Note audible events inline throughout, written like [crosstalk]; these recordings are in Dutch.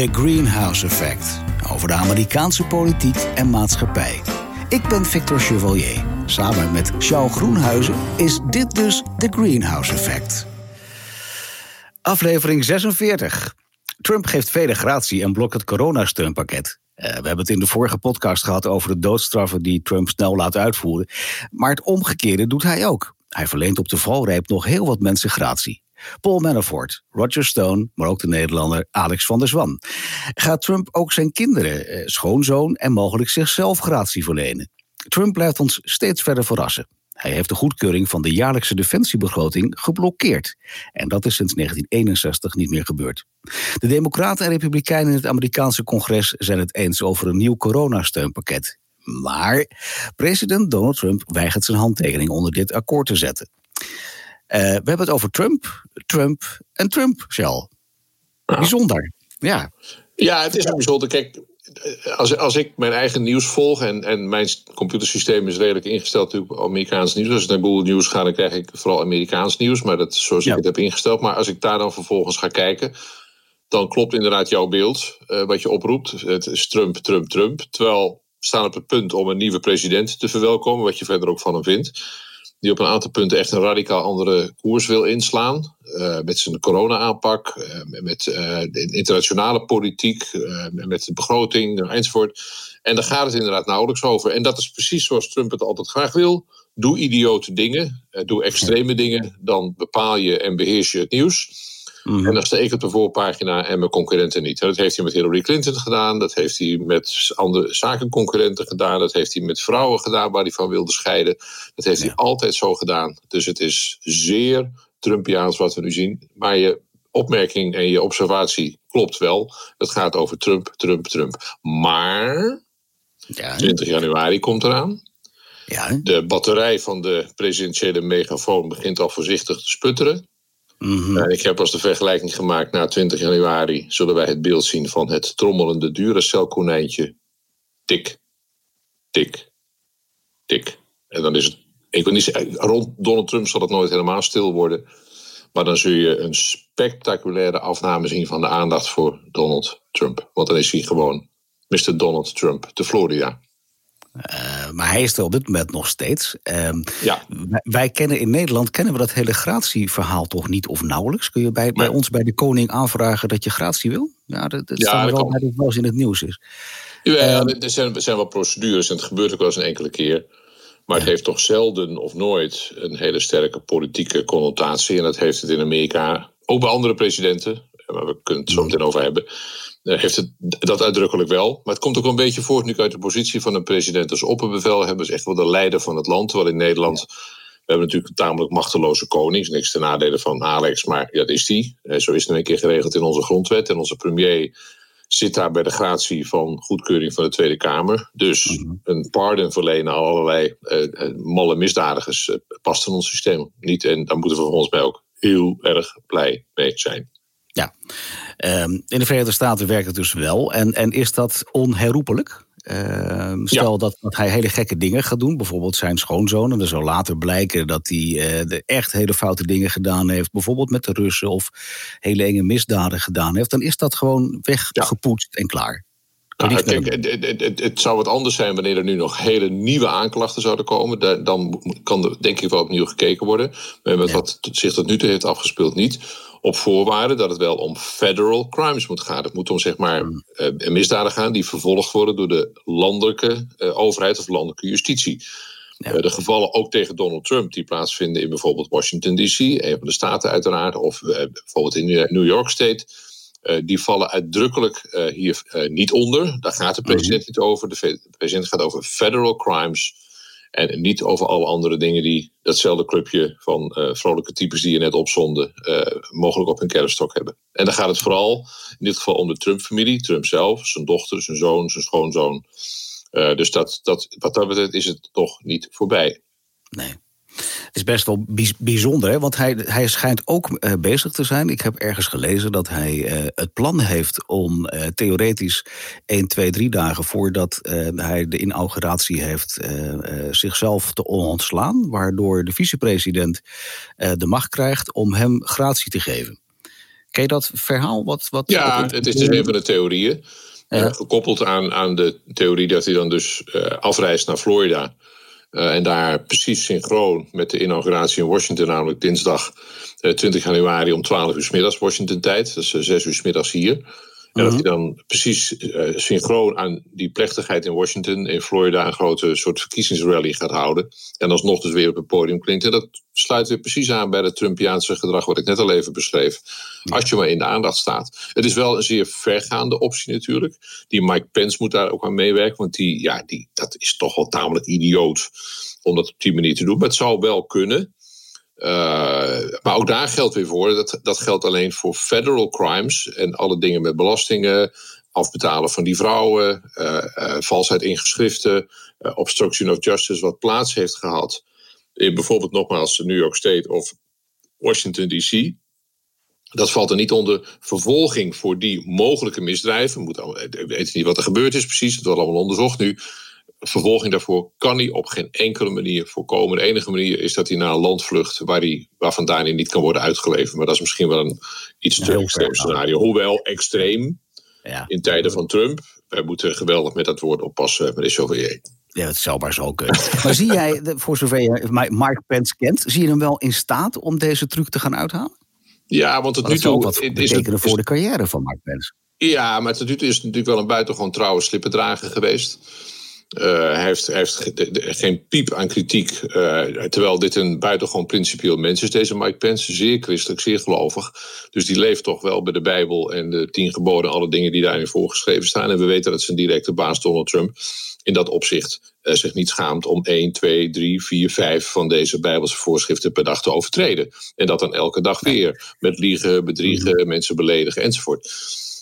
The Greenhouse Effect. Over de Amerikaanse politiek en maatschappij. Ik ben Victor Chevalier. Samen met Charles Groenhuizen is dit dus The Greenhouse Effect. Aflevering 46. Trump geeft vele gratie en blokt het coronasteunpakket. Uh, we hebben het in de vorige podcast gehad over de doodstraffen die Trump snel laat uitvoeren. Maar het omgekeerde doet hij ook. Hij verleent op de valreep nog heel wat mensen gratie. Paul Manafort, Roger Stone, maar ook de Nederlander Alex van der Zwan. Gaat Trump ook zijn kinderen, eh, schoonzoon en mogelijk zichzelf gratie verlenen? Trump blijft ons steeds verder verrassen. Hij heeft de goedkeuring van de jaarlijkse defensiebegroting geblokkeerd. En dat is sinds 1961 niet meer gebeurd. De Democraten en Republikeinen in het Amerikaanse congres zijn het eens over een nieuw coronasteunpakket. Maar president Donald Trump weigert zijn handtekening onder dit akkoord te zetten. Uh, we hebben het over Trump, Trump en Trump, Shell. Bijzonder, ja. Ja, het is bijzonder. Kijk, als, als ik mijn eigen nieuws volg en, en mijn computersysteem is redelijk ingesteld op Amerikaans nieuws. Als ik naar Google News ga, dan krijg ik vooral Amerikaans nieuws. Maar dat is zoals ik het heb ingesteld. Maar als ik daar dan vervolgens ga kijken, dan klopt inderdaad jouw beeld uh, wat je oproept. Het is Trump, Trump, Trump. Terwijl we staan op het punt om een nieuwe president te verwelkomen, wat je verder ook van hem vindt die op een aantal punten echt een radicaal andere koers wil inslaan. Uh, met zijn corona-aanpak, uh, met uh, de internationale politiek, met de begroting enzovoort. En daar gaat het inderdaad nauwelijks over. En dat is precies zoals Trump het altijd graag wil. Doe idiote dingen, doe extreme dingen, dan bepaal je en beheers je het nieuws. Mhm. En dan sta ik op de voorpagina en mijn concurrenten niet. Dat heeft hij met Hillary Clinton gedaan. Dat heeft hij met andere zakenconcurrenten gedaan. Dat heeft hij met vrouwen gedaan waar hij van wilde scheiden. Dat heeft hij altijd zo gedaan. Dus het is zeer Trumpiaans wat we nu zien. Maar je opmerking en je observatie klopt wel. Het gaat over Trump, Trump, Trump. Maar ja. 20 januari komt eraan. Ja. De batterij van de presidentiële megafoon begint al voorzichtig te sputteren. Mm ik heb als de vergelijking gemaakt, na 20 januari zullen wij het beeld zien van het trommelende Duracell-konijntje. Tik, tik, tik. En dan is het, ik wil niet zeggen, rond Donald Trump zal het nooit helemaal stil worden. Maar dan zul je een spectaculaire afname zien van de aandacht voor Donald Trump. Want dan is hij gewoon Mr. Donald Trump, de Florida. Uh, maar hij is er op dit moment nog steeds. Uh, ja. Wij, kennen in Nederland kennen we dat hele gratieverhaal toch niet of nauwelijks. Kun je bij, bij ons bij de koning aanvragen dat je gratie wil? Ja, dat, dat ja, wel bij het wel eens in het nieuws is. Ja, uh, er, zijn, er zijn wel procedures en het gebeurt ook wel eens een enkele keer. Maar het heeft toch zelden of nooit een hele sterke politieke connotatie. En dat heeft het in Amerika, ook bij andere presidenten, waar we kunnen het zo meteen over hebben eh, heeft het dat uitdrukkelijk wel. Maar het komt ook een beetje voort nu uit de positie van een president als opperbevelhebber. is echt wel de leider van het land. Terwijl in Nederland, we hebben natuurlijk een tamelijk machteloze koning. Niks ten nadele van Alex, maar ja, dat is die. Eh, zo is het een keer geregeld in onze grondwet. En onze premier zit daar bij de gratie van goedkeuring van de Tweede Kamer. Dus mhm. een pardon verlenen aan allerlei uh, malle misdadigers uh, past in ons systeem niet. En daar moeten we volgens mij ook heel erg blij mee zijn. Ja, ehm, in de Verenigde Staten werkt het dus wel. En, en is dat onherroepelijk? Ehm, stel dat, dat, hij hele gekke dingen gaat doen, bijvoorbeeld zijn schoonzoon. En er zal later blijken dat hij uh, echt hele foute dingen gedaan heeft, bijvoorbeeld met de Russen of hele enge misdaden gedaan heeft. Dan is dat gewoon weggepoetst en klaar. Nou, het, het, het, zou wat anders zijn wanneer er nu nog hele nieuwe aanklachten zouden komen. Dan kan er denk ik wel opnieuw gekeken worden. Maar wat zich tot nu toe heeft afgespeeld niet. Op voorwaarde dat het wel om federal crimes moet gaan. Het moet om zeg maar hmm. uh, misdaden gaan die vervolgd worden door de landelijke uh, overheid of landelijke justitie. Ja. De gevallen ook tegen Donald Trump die plaatsvinden in bijvoorbeeld Washington DC, een van de staten uiteraard, of bijvoorbeeld in New York State. Die vallen uitdrukkelijk hier niet onder. Daar gaat de president hmm. niet over. De president gaat over federal crimes en niet over alle andere dingen die datzelfde clubje van uh, vrolijke types die je net opzonde, uh, mogelijk op hun kerfstok hebben. En dan gaat het vooral in dit geval om de Trump-familie, Trump zelf, zijn dochter, zijn zoon, zijn schoonzoon. Uh, dus dat, dat, wat dat betreft is het toch niet voorbij. Nee. Het is best wel bijzonder, hè? want hij, hij schijnt ook uh, bezig te zijn. Ik heb ergens gelezen dat hij uh, het plan heeft om uh, theoretisch 1, 2, 3 dagen voordat hij de inauguratie heeft, zichzelf te ontslaan. Waardoor de vicepresident de macht krijgt om hem gratie te geven. Ken je dat verhaal? Wat, wat, ja, het is dus een van de theorieën. Ja. gekoppeld aan, aan de theorie dat hij dan dus afreist naar Florida. En daar precies synchroon met de inauguratie in Washington, namelijk dinsdag 20 januari om 12 uur middags Washington tijd. Dat is 6 uur s middags hier. En dat mhm. hij dan precies uh, synchroon aan die plechtigheid in Washington, in Florida, een grote soort verkiezingsrally gaat houden. En alsnog dus weer op het podium klinkt. En dat sluit weer precies aan bij het Trumpiaanse gedrag wat ik net al even beschreef. Als je maar in de aandacht staat. Het is wel een zeer vergaande optie natuurlijk. Die Mike Pence moet daar ook aan meewerken. Want die, ja, die, dat is toch wel tamelijk idioot om dat op die manier te doen. Maar het zou wel kunnen. Uh, maar ook daar geldt weer voor, dat, dat geldt alleen voor federal crimes en alle dingen met belastingen, afbetalen van die vrouwen, uh, uh, valsheid in geschriften, obstruction of justice, wat plaats heeft gehad in bijvoorbeeld nogmaals New York State of Washington DC. Dat valt er niet onder vervolging voor die mogelijke misdrijven. We weten niet wat er gebeurd is precies, het wordt allemaal onderzocht nu vervolging daarvoor kan hij op geen enkele manier voorkomen. De enige manier is dat hij naar een land vlucht waar hij, waar vandaan hij niet kan worden uitgeleverd. Maar dat is misschien wel een iets te extreem scenario. Hoewel extreem ja. in tijden van Trump. Wij moeten geweldig met dat woord oppassen, meneer Chauvier. Ja, het zou maar zo kunnen. [laughs] maar zie jij, voor zover je Mark Pence kent, zie je hem wel in staat om deze truc te gaan uithalen? Ja, want het nu toe. wat betekenen voor de carrière van Mark Pence. Ja, maar tot nu toe is het natuurlijk wel een buitengewoon trouwe slippendrager geweest. Uh, hij heeft, hij heeft geen piep aan kritiek. Uh, terwijl dit een buitengewoon principieel mens is, deze Mike Pence. Zeer christelijk, zeer gelovig. Dus die leeft toch wel bij de Bijbel en de tien geboden, alle dingen die daarin voorgeschreven staan. En we weten dat zijn directe baas Donald Trump in dat opzicht uh, zich niet schaamt om 1, 2, 3, 4, 5 van deze Bijbelse voorschriften per dag te overtreden. En dat dan elke dag weer. Met liegen, bedriegen, mhm. mensen beledigen enzovoort.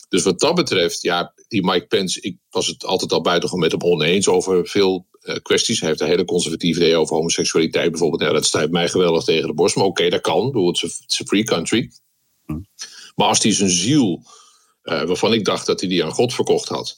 Dus wat dat betreft, ja, die Mike Pence, ik was het altijd al buitengewoon met hem oneens over veel uh, kwesties. Hij heeft een hele conservatieve idee over homoseksualiteit bijvoorbeeld. Ja, dat stuit mij geweldig tegen de borst. Maar oké, dat kan. Het is een free country. Hm. Maar als hij zijn ziel, uh, waarvan ik dacht dat hij die aan God verkocht had,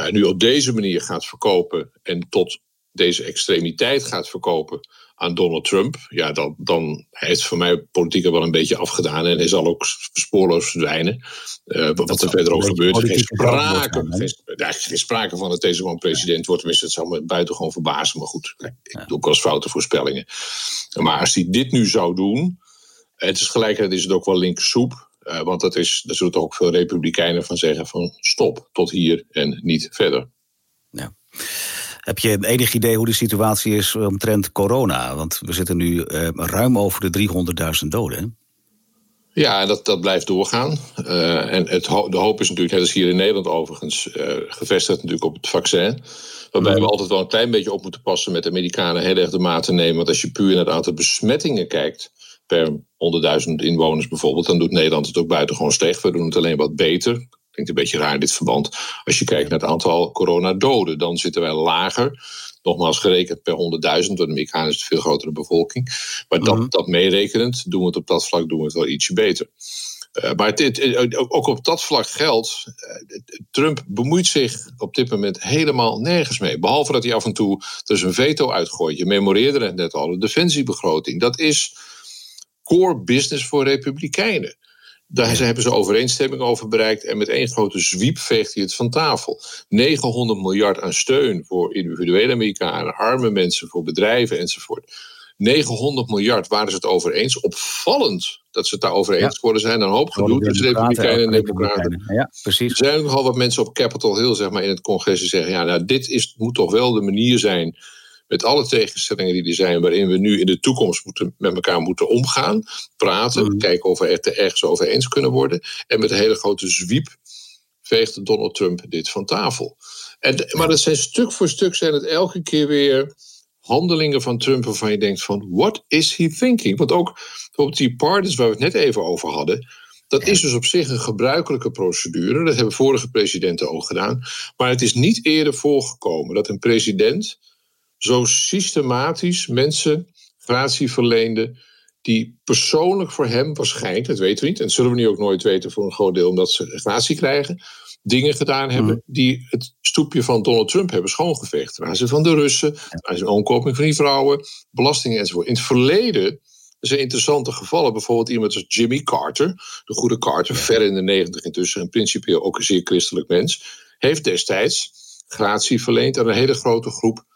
uh, nu op deze manier gaat verkopen en tot deze extremiteit gaat verkopen aan Donald Trump, ja, dan, dan heeft voor mij politiek er wel een beetje afgedaan en hij zal ook spoorloos verdwijnen. Uh, wat er verder ook gebeurt. Geen sprake, geen, geen sprake van dat deze man president wordt. Tenminste, het zou me buitengewoon verbazen. Maar goed, ik doe ook als foute voorspellingen. Maar als hij dit nu zou doen, het is gelijkertijd is het ook wel linkersoep. Uh, want dat is, daar zullen toch ook veel republikeinen van zeggen van stop, tot hier en niet verder. Ja. Heb je enig idee hoe de situatie is omtrent corona? Want we zitten nu uh, ruim over de 300.000 doden. Ja, dat, dat blijft doorgaan. Uh, en het, de hoop is natuurlijk, net als hier in Nederland overigens, uh, gevestigd natuurlijk op het vaccin. Waarbij we altijd wel een klein beetje op moeten passen met de Amerikanen heel erg de maat te nemen. Want als je puur naar het aantal besmettingen kijkt per 100.000 inwoners bijvoorbeeld, dan doet Nederland het ook buitengewoon slecht. We doen het alleen wat beter. Klinkt een beetje raar in dit verband. Als je kijkt naar het aantal coronadoden, dan zitten wij lager. Nogmaals gerekend per 100.000, want de Amerikanen is een veel grotere bevolking. Maar dat, mhm. dat meerekenend doen we het op dat vlak doen we het wel ietsje beter. Uh, maar het, ook op dat vlak geldt, uh, Trump bemoeit zich op dit moment helemaal nergens mee. Behalve dat hij af en toe dus een veto uitgooit. Je memoreerde het net al, de defensiebegroting. Dat is core business voor republikeinen. Daar hebben ze overeenstemming over bereikt. En met één grote zwiep veegt hij het van tafel. 900 miljard aan steun voor individuele Amerikanen, arme mensen, voor bedrijven enzovoort. 900 miljard waren ze het over eens. Opvallend dat ze het daarover eens ja. worden zijn. Een hoop gedoe tussen Republikeinen en Democraten. Ja, precies. Er zijn nogal wat mensen op Capitol Hill zeg maar, in het congres die zeggen: ja, nou, dit is, moet toch wel de manier zijn met alle tegenstellingen die er zijn, waarin we nu in de toekomst moeten, met elkaar moeten omgaan, praten, mm. kijken of we het er ergens over eens kunnen worden. En met een hele grote zwiep veegt Donald Trump dit van tafel. En, maar dat zijn stuk voor stuk zijn het elke keer weer handelingen van Trump waarvan je denkt van, what is he thinking? Want ook op die pardons waar we het net even over hadden, dat is dus op zich een gebruikelijke procedure. Dat hebben vorige presidenten ook gedaan. Maar het is niet eerder voorgekomen dat een president zo systematisch mensen gratie verleende die persoonlijk voor hem waarschijnlijk, dat weten we niet, en dat zullen we nu ook nooit weten voor een groot deel omdat ze gratie krijgen, dingen gedaan hebben mhm. die het stoepje van Donald Trump hebben schoongeveegd. Ten aanzien van de Russen, ten aanzien van omkoping van die vrouwen, belastingen enzovoort. In het verleden Er zijn interessante gevallen. Bijvoorbeeld iemand als Jimmy Carter, de goede Carter, ver in de negentig intussen, en principieel ook een zeer christelijk mens, heeft destijds gratie verleend aan een hele grote groep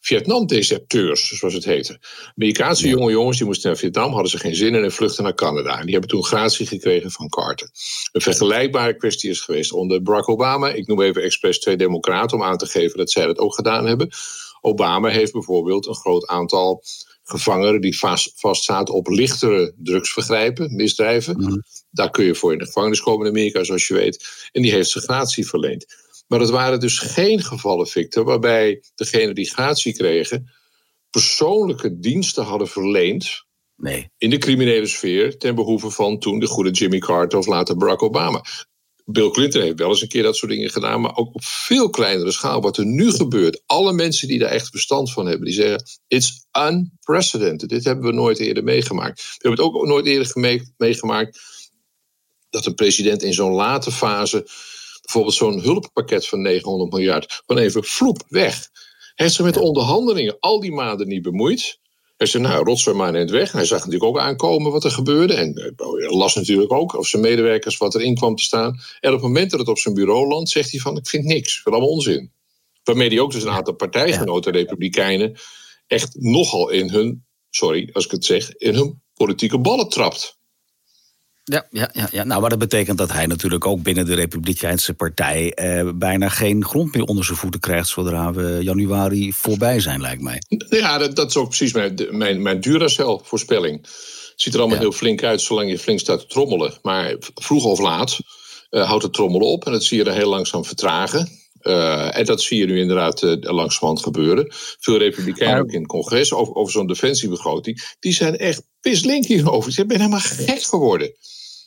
Vietnam-deserteurs, zoals het heette. Amerikaanse jonge jongens die moesten naar Vietnam, hadden ze geen zin in en vluchten naar Canada. En die hebben toen gratie gekregen van Carter. Een vergelijkbare kwestie is geweest onder Barack Obama. Ik noem even expres twee democraten om aan te geven dat zij dat ook gedaan hebben. Obama heeft bijvoorbeeld een groot aantal gevangenen die vast, vastzaten op lichtere drugsvergrijpen, misdrijven. Mhm. Daar kun je voor in de gevangenis komen in Amerika, zoals je weet. En die heeft ze gratie verleend. Maar het waren dus geen gevallen, Victor, waarbij degenen die gratie kregen persoonlijke diensten hadden verleend nee. in de criminele sfeer ten behoeve van toen de goede Jimmy Carter of later Barack Obama. Bill Clinton heeft wel eens een keer dat soort dingen gedaan, maar ook op veel kleinere schaal. Wat er nu gebeurt, alle mensen die daar echt verstand van hebben, die zeggen: It's unprecedented. Dit hebben we nooit eerder meegemaakt. We hebben het ook nooit eerder meegemaakt dat een president in zo'n late fase bijvoorbeeld zo'n hulppakket van 900 miljard, van even vloep weg. Hij heeft zich met de onderhandelingen al die maanden niet bemoeid. Hij zei, nou, rotzooi maar net weg. Hij zag natuurlijk ook aankomen wat er gebeurde. En uh, las natuurlijk ook of zijn medewerkers wat erin kwam te staan. En op het moment dat het op zijn bureau landt, zegt hij van, ik vind niks. Ik vind allemaal onzin. Waarmee hij ook dus een aantal partijgenoten, republikeinen, echt nogal in hun, sorry als ik het zeg, in hun politieke ballen trapt. Ja, ja, ja, ja, nou, maar dat betekent dat hij natuurlijk ook binnen de Republikeinse Partij eh, bijna geen grond meer onder zijn voeten krijgt zodra we januari voorbij zijn, lijkt mij. Ja, dat, dat is ook precies mijn, mijn, mijn Duracell-voorspelling. Het ziet er allemaal heel flink uit zolang je flink staat te trommelen. Maar vroeg of laat uh, houdt het trommelen op en dat zie je er heel langzaam vertragen. Uh, en dat zie je nu inderdaad uh, langzamerhand gebeuren. Veel Republikeinen ook in het congres over, over zo'n defensiebegroting. Die zijn echt pislink hierover. Ze zijn helemaal gek geworden.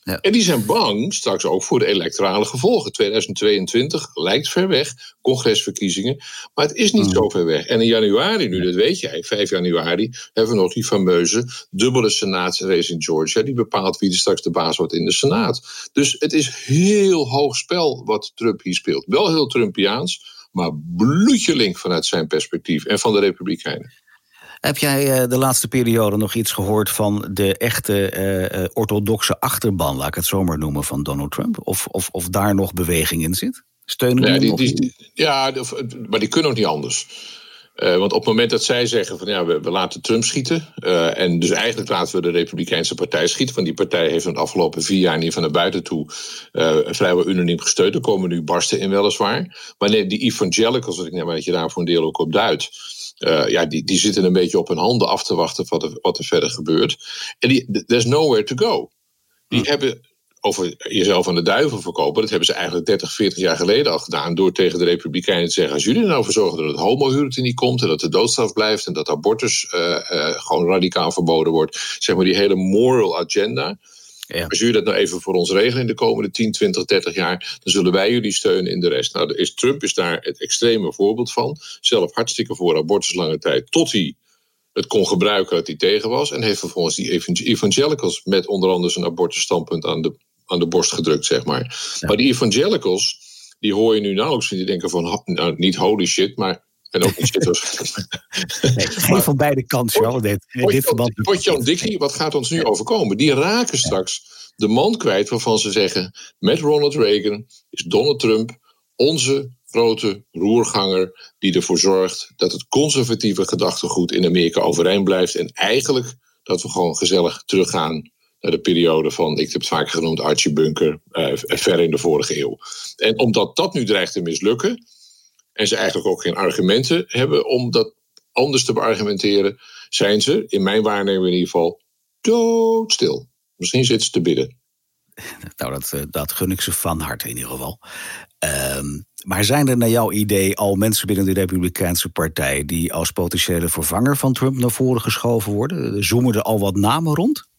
Ja. En die zijn bang straks ook voor de electorale gevolgen. 2022 lijkt ver weg, congresverkiezingen. Maar het is niet mm. zo ver weg. En in januari, nu dat weet jij, 5 januari, hebben we nog die fameuze dubbele senaatsrace in Georgia. Die bepaalt wie er straks de baas wordt in de Senaat. Dus het is heel hoog spel wat Trump hier speelt. Wel heel Trumpiaans, maar bloedje link vanuit zijn perspectief en van de Republikeinen. Heb jij eh, de laatste periode nog iets gehoord van de echte uh, orthodoxe achterban, laat ik het zo maar noemen, van Donald Trump? Of, of, of daar nog beweging in zit? Steunen die, die, die, Ja, maar die kunnen ook niet anders. Uh, want op het moment dat zij zeggen van ja, we, we laten Trump schieten. Uh, en dus eigenlijk laten we de Republikeinse partij schieten. Want die partij heeft in de afgelopen vier jaar niet van naar buiten toe uh, vrijwel unaniem gesteund. Er komen nu barsten in weliswaar. Maar nee, die evangelicals, wat ik net maar dat je daar voor een deel ook op duidt. Uh, ja, die, die zitten een beetje op hun handen af te wachten wat er, wat er verder gebeurt. En die, there's nowhere to go. Die hm. hebben over jezelf aan de duivel verkopen. Dat hebben ze eigenlijk 30, 40 jaar geleden al gedaan. Door tegen de Republikeinen te zeggen: als jullie er nou voor zorgen dat het homohuwelijk niet komt. En dat de doodstraf blijft. En dat abortus uh, uh, gewoon radicaal verboden wordt. Zeg maar die hele moral agenda. Ja. Als jullie dat nou even voor ons regelen in de komende 10, 20, 30 jaar, dan zullen wij jullie steunen in de rest. Nou, is, Trump is daar het extreme voorbeeld van. Zelf hartstikke voor abortus lange tijd, tot hij het kon gebruiken dat hij tegen was. En heeft vervolgens die evangelicals met onder andere zijn abortusstandpunt aan de, aan de borst gedrukt, zeg maar. Maar die evangelicals, die hoor je nu nauwelijks, die denken van, nou, niet holy shit, maar en ook niet nee, [laughs] geen van beide kanten, Charles. Dit, dit verband. Potjan Dickie, wat gaat ons nu overkomen? Die raken straks de man kwijt waarvan ze zeggen: met Ronald Reagan is Donald Trump onze grote roerganger die ervoor zorgt dat het conservatieve gedachtegoed in Amerika overeind blijft en eigenlijk dat we gewoon gezellig teruggaan naar de periode van, ik heb het vaker genoemd, Archie Bunker, uh, ver in de vorige eeuw. En omdat dat nu dreigt te mislukken, en ze eigenlijk ook geen argumenten hebben om dat anders te beargumenteren, zijn ze, in mijn waarneming in ieder geval, doodstil. Misschien zitten ze te bidden. [laughs] Nou, dat, eh, dat gun ik ze van harte in ieder geval. Ehm, maar zijn er naar jouw idee al mensen binnen de Republikeinse Partij die als potentiële vervanger van Trump naar voren geschoven worden? Zoomen er al wat namen rond?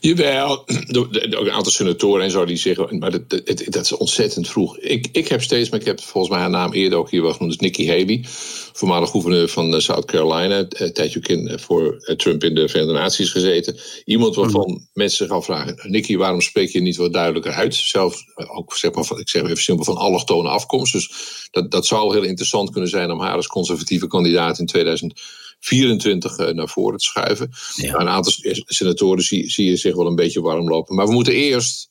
Jawel, [clears throat] een aantal senatoren en zo die zeggen, maar dat, dat, dat, is ontzettend vroeg. Ik, ik heb steeds, maar ik heb volgens mij haar naam eerder ook hier wel genoemd, dus Nikki Haley, voormalig gouverneur van eh, South Carolina, een eh, tijdje ook in, eh, voor Trump in de Verenigde Naties gezeten. Iemand waarvan mhm. mensen zich afvragen, Nikki, waarom spreek je niet wat duidelijker uit? Zelf ook, zeg maar, ik zeg even simpel, van allochtone afkomst. Dus dat, dat zou heel interessant kunnen zijn om haar als conservatieve kandidaat in 2000 24 naar voren te schuiven. Ja. Een aantal senatoren zie, zie je zich wel een beetje warm lopen. Maar we moeten eerst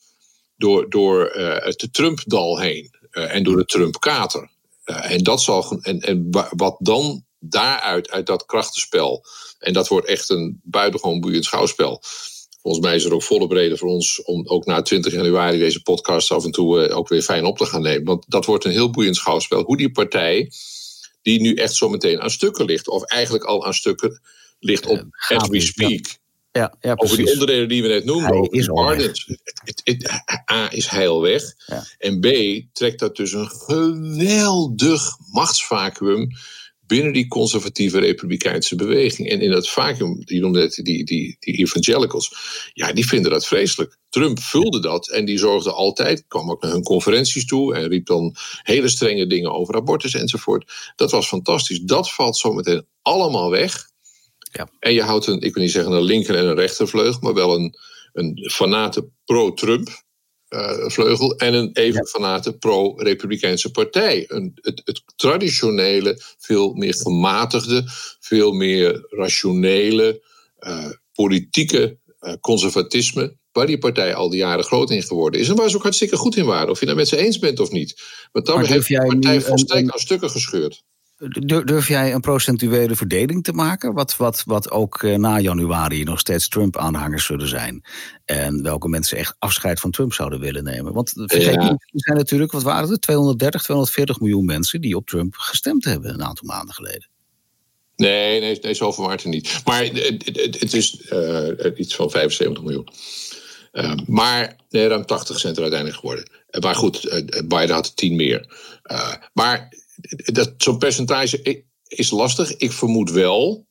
door, door het Trump-dal heen en door de Trump-kater. en, dat zal, en, en wat dan daaruit, uit dat krachtenspel, en dat wordt echt een buitengewoon boeiend schouwspel Volgens mij is er ook volle reden voor ons om ook na 20 januari deze podcast af en toe eh, ook weer fijn op te gaan nemen. Want dat wordt een heel boeiend schouwspel. Hoe die partij, die nu echt zo meteen aan stukken ligt, of eigenlijk al aan stukken ligt op uh, as we speak. Ja, ja, over die onderdelen die we net noemden. Hij is A, is hij al weg. En B, trekt dat dus een geweldig machtsvacuum binnen die conservatieve republikeinse beweging. En in dat vacuüm, die noemde het die, die, die evangelicals, ja, die vinden dat vreselijk. Trump vulde dat en die zorgde altijd, kwam ook naar hun conferenties toe en riep dan hele strenge dingen over abortus enzovoort. Dat was fantastisch. Dat valt zometeen allemaal weg. Ja. En je houdt een, ik wil niet zeggen een linker en een rechtervleugel, maar wel een, een fanate pro-Trump uh, vleugel en een even fanate pro-Republikeinse partij. Een, het, het, traditionele, veel meer gematigde, veel meer rationele, uh, politieke uh, conservatisme, waar die partij al die jaren groot in geworden is. En waar ze ook hartstikke goed in waren, of je nou met ze eens bent of niet. Want dan heeft de partij volstrekt aan stukken gescheurd. Durf jij een procentuele verdeling te maken? Wat, wat, wat ook eh, na januari nog steeds Trump-aanhangers zullen zijn. En welke mensen echt afscheid van Trump zouden willen nemen. Want vergeet ja. er zijn natuurlijk, wat waren het? 230, 240 miljoen mensen die op Trump gestemd hebben een aantal maanden geleden. Nee, nee, nee zoveel waren er niet. Maar het, het, het is uh, iets van 75 miljoen. Uh, maar nee, ruim 80 cent er uiteindelijk geworden. Maar goed, Biden had 10 meer. maar dat, zo'n percentage is lastig. Ik vermoed wel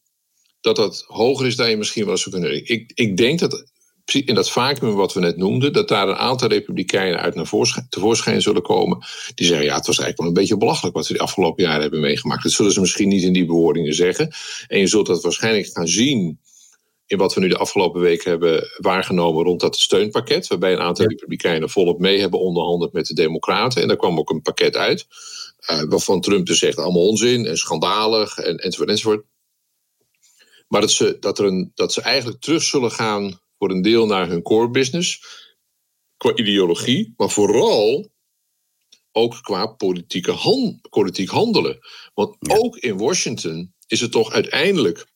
dat dat hoger is dan je misschien wel zou kunnen. Ik, ik denk dat in dat vacuüm wat we net noemden, dat daar een aantal republikeinen uit naar voorschijn, tevoorschijn zullen komen. Die zeggen, ja, het was eigenlijk wel een beetje belachelijk wat we de afgelopen jaren hebben meegemaakt. Dat zullen ze misschien niet in die bewoordingen zeggen. En je zult dat waarschijnlijk gaan zien in wat we nu de afgelopen weken hebben waargenomen rond dat steunpakket. Waarbij een aantal republikeinen volop mee hebben onderhandeld met de democraten. En daar kwam ook een pakket uit. Uh, waarvan Trump dus zegt allemaal onzin en schandalig en, enzovoort enzovoort. Maar dat ze, dat, er een, dat ze eigenlijk terug zullen gaan voor een deel naar hun core business. Qua ideologie, maar vooral ook qua politieke han, politiek handelen. Want ook in Washington is het toch uiteindelijk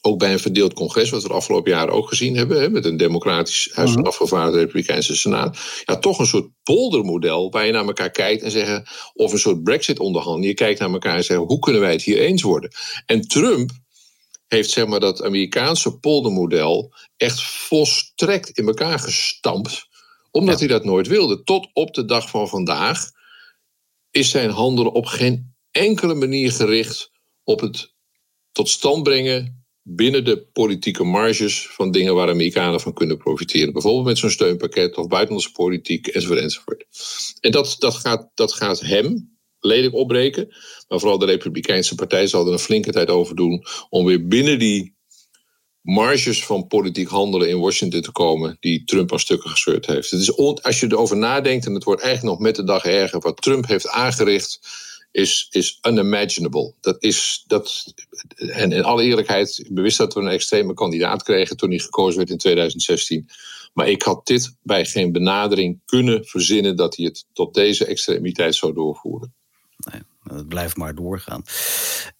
ook bij een verdeeld congres, wat we de afgelopen jaren ook gezien hebben, hè, met een democratisch huis van mhm. afgevaardigden, Republikeinse Senaat, ja, toch een soort poldermodel waar je naar elkaar kijkt en zeggen, of een soort Brexit-onderhandeling. Je kijkt naar elkaar en zegt, hoe kunnen wij het hier eens worden? En Trump heeft zeg maar dat Amerikaanse poldermodel echt volstrekt in elkaar gestampt, omdat hij dat nooit wilde. Tot op de dag van vandaag is zijn handelen op geen enkele manier gericht op het tot stand brengen binnen de politieke marges van dingen waar Amerikanen van kunnen profiteren. Bijvoorbeeld met zo'n steunpakket of buitenlandse politiek enzovoort. enzovoort. En dat, dat, gaat, dat gaat hem lelijk opbreken. Maar vooral de Republikeinse Partij zal er een flinke tijd over doen om weer binnen die marges van politiek handelen in Washington te komen die Trump aan stukken gescheurd heeft. Het is als je erover nadenkt, en het wordt eigenlijk nog met de dag erger, wat Trump heeft aangericht is, is unimaginable. Dat is, dat, en in alle eerlijkheid, ik bewust dat we een extreme kandidaat kregen toen hij gekozen werd in 2016. Maar ik had dit bij geen benadering kunnen verzinnen dat hij het tot deze extremiteit zou doorvoeren. Nee, het blijft maar doorgaan.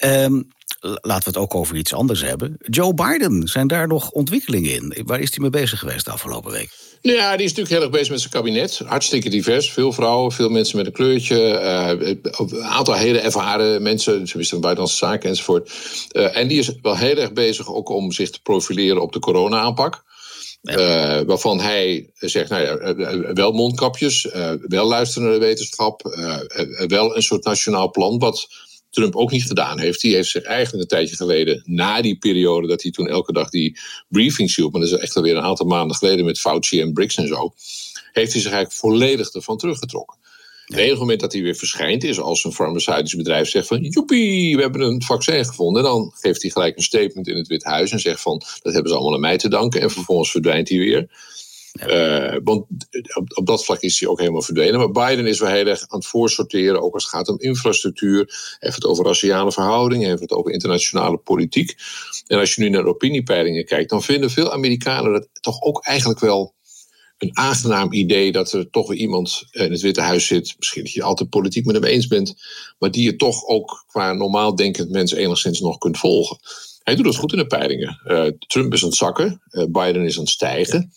Um, laten we het ook over iets anders hebben. Joe Biden, zijn daar nog ontwikkelingen in? Waar is hij mee bezig geweest de afgelopen week? Nou ja, die is natuurlijk heel erg bezig met zijn kabinet. Hartstikke divers. Veel vrouwen, veel mensen met een kleurtje. Uh, een aantal hele ervaren mensen. Ze wisten buitenlandse zaken enzovoort. Uh, en die is wel heel erg bezig ook om zich te profileren op de corona-aanpak. Uh, waarvan hij zegt, nou ja, wel mondkapjes, wel luisteren naar de wetenschap, wel een soort nationaal plan, wat Trump ook niet gedaan heeft. Die heeft zich eigenlijk een tijdje geleden, na die periode dat hij toen elke dag die briefings hield, maar dat is echt alweer een aantal maanden geleden met Fauci en Briggs en zo, heeft hij zich eigenlijk volledig ervan teruggetrokken. Het enige moment dat hij weer verschijnt is als een farmaceutisch bedrijf zegt van joepie, we hebben een vaccin gevonden. En dan geeft hij gelijk een statement in het Wit Huis en zegt van dat hebben ze allemaal aan mij te danken. En vervolgens verdwijnt hij weer. Uh, want op, dat vlak is hij ook helemaal verdwenen. Maar Biden is wel heel erg aan het voorsorteren, ook als het gaat om infrastructuur. Heeft het over raciale verhoudingen, heeft het over internationale politiek. En als je nu naar opiniepeilingen kijkt, dan vinden veel Amerikanen het toch ook eigenlijk wel een aangenaam idee dat er toch weer iemand in het Witte Huis zit. Misschien dat je altijd politiek met hem eens bent, maar die je toch ook qua normaal denkend mens enigszins nog kunt volgen. Hij doet het goed in de peilingen. Uh, Trump is aan het zakken, uh, Biden is aan het stijgen.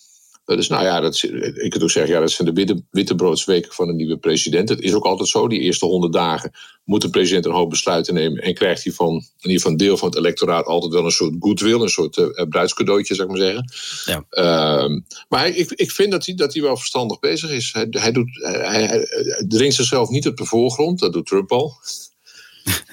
Dus nou ja, dat, ik kan ook zeggen, ja, dat zijn de witte, wittebroodsweken van een nieuwe president. Het is ook altijd zo, die eerste honderd dagen moet de president een hoop besluiten nemen. En krijgt hij van in ieder geval een deel van het electoraat altijd wel een soort goodwill, een soort uh, bruidscadeautje, zou ik maar zeggen. Ja. Uh, maar ik, ik vind dat hij, dat hij wel verstandig bezig is. Hij, hij, doet, hij, hij dringt zichzelf niet op de voorgrond, dat doet Trump al.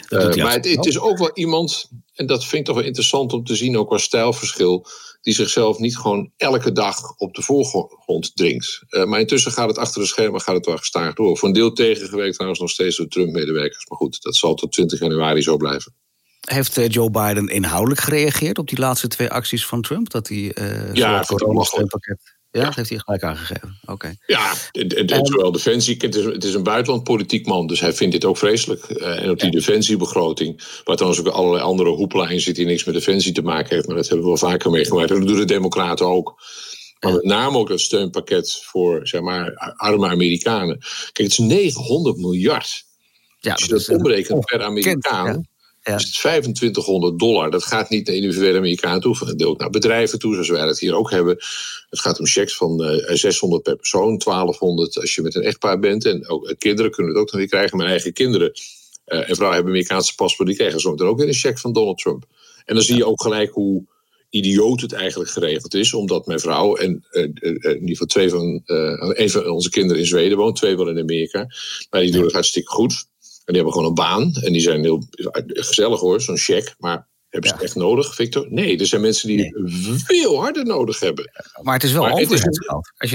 Uh, maar het, het, is ook wel iemand, en dat vind ik toch wel interessant om te zien, ook qua stijlverschil die zichzelf niet gewoon elke dag op de voorgrond dringt. Uh, maar intussen gaat het achter de schermen gaat het wel gestaag door. Voor een deel tegengewerkt trouwens nog steeds door Trump-medewerkers. Maar goed, dat zal tot 20 januari zo blijven. Heeft uh, Joe Biden inhoudelijk gereageerd op die laatste twee acties van Trump? Dat hij uh, ja, het pakket. Ja, dat heeft hij gelijk aangegeven. Oké. Ja, en, en, en zowel defensie. Het is, het is een buitenlandpolitiek man, dus hij vindt dit ook vreselijk. Uh, en ook die ja. defensiebegroting, waar trouwens ook allerlei andere hoepla in zit die niks met defensie te maken heeft. Maar dat hebben we wel vaker meegemaakt. En dat doen de Democraten ook. Maar met name ook dat steunpakket voor zeg maar, arme Amerikanen. Kijk, het is 900 miljard. Ja, Als je dat, dat omrekent per Amerikaan. Ja. Het 2500 dollar. Dat gaat niet naar individuele Amerikanen toe, dat ook naar bedrijven toe, zoals wij dat hier ook hebben. Het gaat om checks van uh, 600 per persoon, 1200 als je met een echtpaar bent. En ook uh, kinderen kunnen het ook nog weer krijgen. Mijn eigen kinderen uh, en vrouwen hebben Amerikaanse paspoort, die krijgen zo meteen ook weer een check van Donald Trump. En dan zie je ook gelijk hoe idioot het eigenlijk geregeld is, omdat mijn vrouw en in ieder geval twee van, een van onze kinderen in Zweden woont, twee wel in Amerika. Maar die doen het hartstikke goed. En die hebben gewoon een baan. En die zijn heel gezellig hoor, zo'n check. Maar hebben ze het echt nodig, Victor? Nee, er zijn mensen die nee. veel harder nodig hebben. Maar het is wel overheidsgeld. Als je